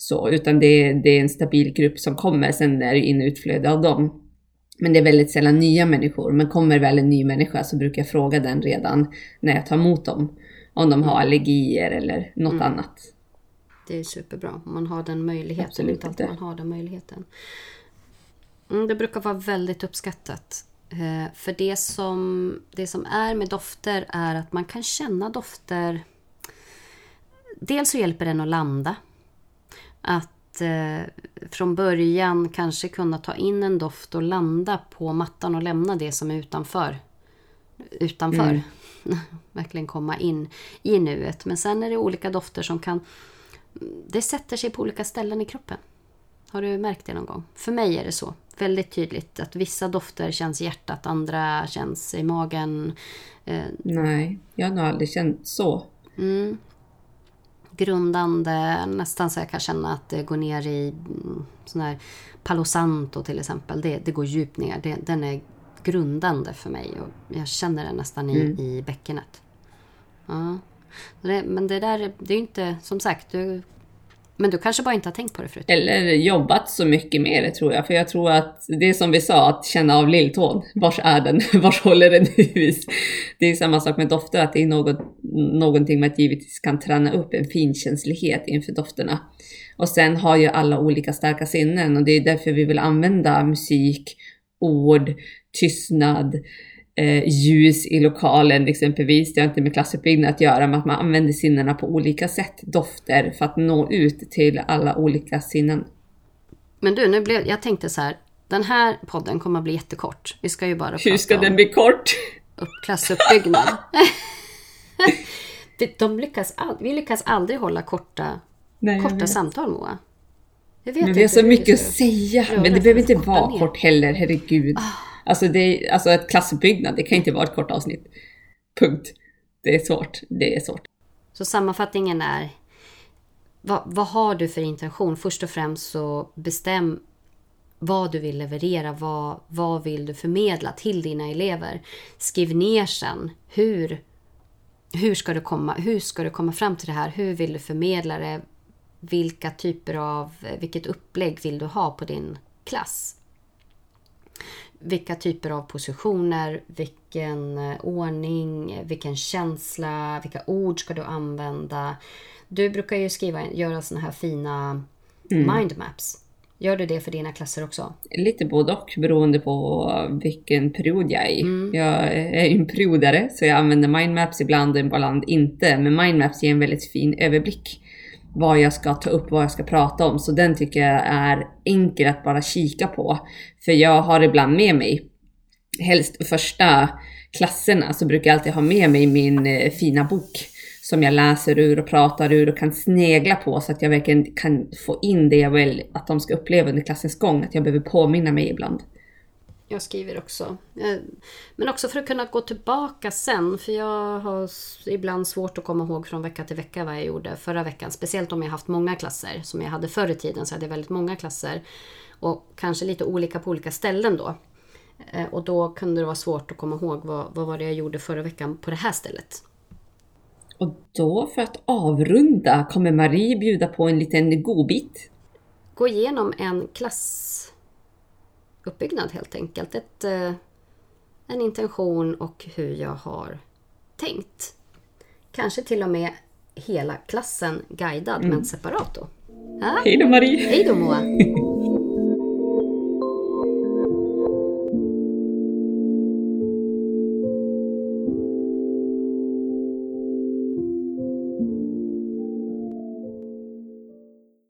Så, utan det är, det är en stabil grupp som kommer, sen är det in och utflöde av dem. Men det är väldigt sällan nya människor. Men kommer väl en ny människa så brukar jag fråga den redan när jag tar emot dem. Om de har allergier eller något mm. annat. Det är superbra om man har den möjligheten. Absolut inte alltid man har den möjligheten. Mm, det brukar vara väldigt uppskattat. Eh, för det som, det som är med dofter är att man kan känna dofter. Dels så hjälper den att landa. Att eh, från början kanske kunna ta in en doft och landa på mattan och lämna det som är utanför. Utanför. Mm. Verkligen komma in i nuet. Men sen är det olika dofter som kan det sätter sig på olika ställen i kroppen. Har du märkt det någon gång? För mig är det så. Väldigt tydligt att vissa dofter känns i hjärtat, andra känns i magen. Eh, Nej, jag har nog aldrig känt så. Mm. Grundande, nästan så jag kan känna att det går ner i mm, sån här Palo Santo till exempel. Det, det går djupt ner. Det, den är grundande för mig och jag känner den nästan i, mm. i bäckenet. Ja. Men det där, det är ju inte, som sagt, du, men du kanske bara inte har tänkt på det förut? Eller jobbat så mycket med det tror jag. För jag tror att det är som vi sa, att känna av lilltån. Vars är den? Vars håller den hus? Det är samma sak med dofter, att det är något, någonting med att givetvis kan träna upp en finkänslighet inför dofterna. Och sen har ju alla olika starka sinnen och det är därför vi vill använda musik, ord, tystnad, eh, ljus i lokalen exempelvis. Det har inte med klassuppbyggnad att göra, men att man använder sinnena på olika sätt, dofter, för att nå ut till alla olika sinnen. Men du, nu blev, jag tänkte så här, den här podden kommer att bli jättekort. Vi ska ju bara Hur ska den bli kort? Upp, klassuppbyggnad. De lyckas all, vi lyckas aldrig hålla korta, Nej, korta samtal Moa. men vi har så mycket att säga. Men det behöver inte vara ner. kort heller, herregud. Ah. Alltså, det, alltså ett klassuppbyggnad, det kan inte vara ett kort avsnitt. Punkt. Det är svårt. Det är svårt. Så sammanfattningen är, vad, vad har du för intention? Först och främst så bestäm vad du vill leverera. Vad, vad vill du förmedla till dina elever? Skriv ner sen. Hur, hur, ska du komma, hur ska du komma fram till det här? Hur vill du förmedla det? Vilka typer av, vilket upplägg vill du ha på din klass? Vilka typer av positioner, vilken eh, ordning, vilken känsla, vilka ord ska du använda. Du brukar ju skriva, göra såna här fina mm. mindmaps. Gör du det för dina klasser också? Lite både och beroende på vilken period jag är i. Jag är en periodare så jag använder mindmaps ibland och ibland inte. Men mindmaps ger en väldigt fin överblick vad jag ska ta upp, vad jag ska prata om. Så den tycker jag är enkel att bara kika på. För jag har ibland med mig, helst första klasserna, så brukar jag alltid ha med mig min eh, fina bok som jag läser ur och pratar ur och kan snegla på så att jag verkligen kan få in det jag vill att de ska uppleva under klassens gång. Att jag behöver påminna mig ibland. Jag skriver också. Eh, Men också för att kunna gå tillbaka sen. För jag har ibland svårt att komma ihåg från vecka till vecka vad jag gjorde förra veckan. Speciellt om jag haft många klasser. Som jag hade förr i tiden så hade jag väldigt många klasser. Och kanske lite olika på olika ställen då. Eh, Och då kunde det vara svårt att komma ihåg vad, vad var det jag gjorde förra veckan på det här stället. Och då för att avrunda kommer Marie bjuda på en liten godbit. Gå igenom en klassuppbyggnad helt enkelt. Ett, eh, en intention och hur jag har tänkt. Kanske till och med hela klassen guidad men separat då. Ja? Hej då Marie! Hej då Moa!